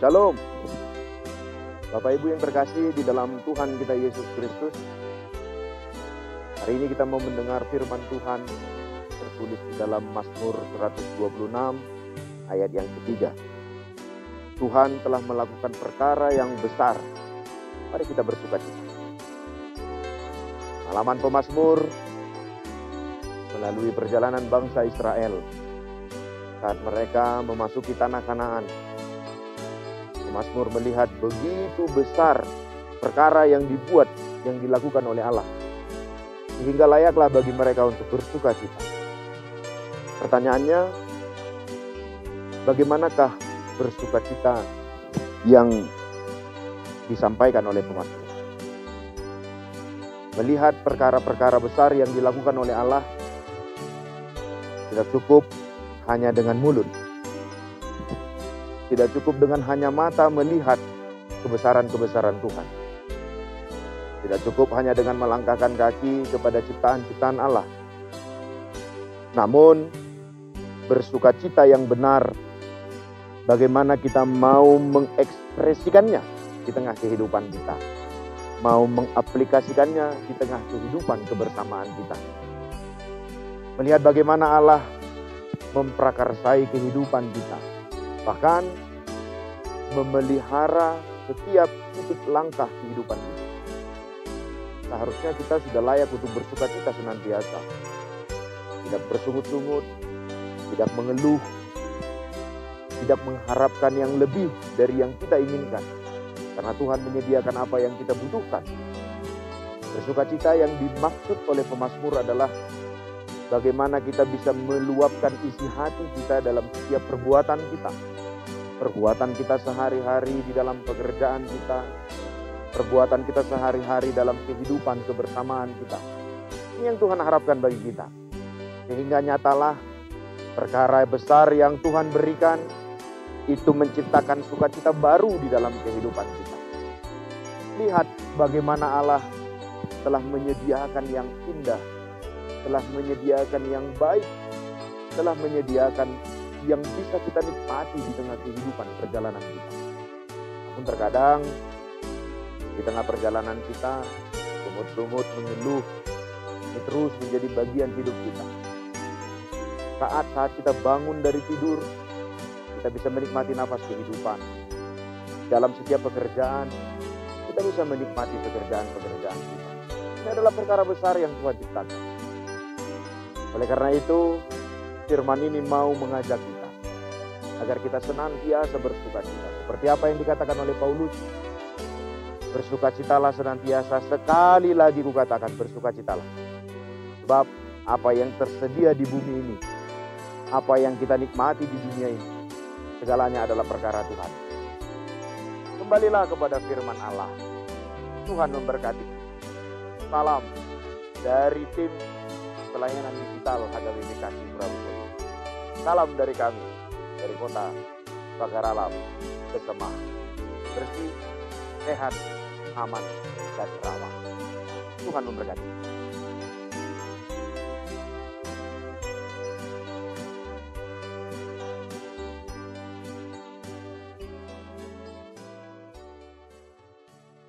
Shalom. Bapak Ibu yang terkasih di dalam Tuhan kita Yesus Kristus. Hari ini kita mau mendengar firman Tuhan tertulis di dalam Mazmur 126 ayat yang ketiga. Tuhan telah melakukan perkara yang besar. Mari kita bersuka cita. Halaman pemazmur melalui perjalanan bangsa Israel saat mereka memasuki tanah Kanaan. Mazmur melihat begitu besar perkara yang dibuat, yang dilakukan oleh Allah. Sehingga layaklah bagi mereka untuk bersuka cita. Pertanyaannya, bagaimanakah bersuka cita yang disampaikan oleh pemazmur? Melihat perkara-perkara besar yang dilakukan oleh Allah, tidak cukup hanya dengan mulut. Tidak cukup dengan hanya mata melihat kebesaran-kebesaran Tuhan. Tidak cukup hanya dengan melangkahkan kaki kepada ciptaan-ciptaan Allah. Namun, bersuka cita yang benar, bagaimana kita mau mengekspresikannya di tengah kehidupan kita. Mau mengaplikasikannya di tengah kehidupan kebersamaan kita. Melihat bagaimana Allah memprakarsai kehidupan kita. Bahkan memelihara setiap titik langkah kehidupan kita. Seharusnya kita sudah layak untuk bersuka cita senantiasa. Tidak bersungut-sungut, tidak mengeluh, tidak mengharapkan yang lebih dari yang kita inginkan. Karena Tuhan menyediakan apa yang kita butuhkan. Bersuka cita yang dimaksud oleh pemazmur adalah bagaimana kita bisa meluapkan isi hati kita dalam setiap perbuatan kita. Perbuatan kita sehari-hari di dalam pekerjaan kita, perbuatan kita sehari-hari dalam kehidupan kebersamaan kita. Ini yang Tuhan harapkan bagi kita. Sehingga nyatalah perkara besar yang Tuhan berikan itu menciptakan sukacita baru di dalam kehidupan kita. Lihat bagaimana Allah telah menyediakan yang indah telah menyediakan yang baik, telah menyediakan yang bisa kita nikmati di tengah kehidupan perjalanan kita. Namun terkadang di tengah perjalanan kita, sumut-sumut mengeluh, ini terus menjadi bagian hidup kita. Saat-saat kita bangun dari tidur, kita bisa menikmati nafas kehidupan. Dalam setiap pekerjaan, kita bisa menikmati pekerjaan-pekerjaan kita. Ini adalah perkara besar yang Tuhan ciptakan. Oleh karena itu, firman ini mau mengajak kita agar kita senantiasa bersuka cita. Seperti apa yang dikatakan oleh Paulus, bersukacitalah senantiasa. Sekali lagi kukatakan bersukacitalah. Sebab apa yang tersedia di bumi ini, apa yang kita nikmati di dunia ini, segalanya adalah perkara Tuhan. Kembalilah kepada firman Allah. Tuhan memberkati. Salam dari tim pelayanan digital HKBP Kasih Prabu Salam dari kami, dari kota Alam, Kesemah. Bersih, sehat, aman, dan ramah. Tuhan memberkati.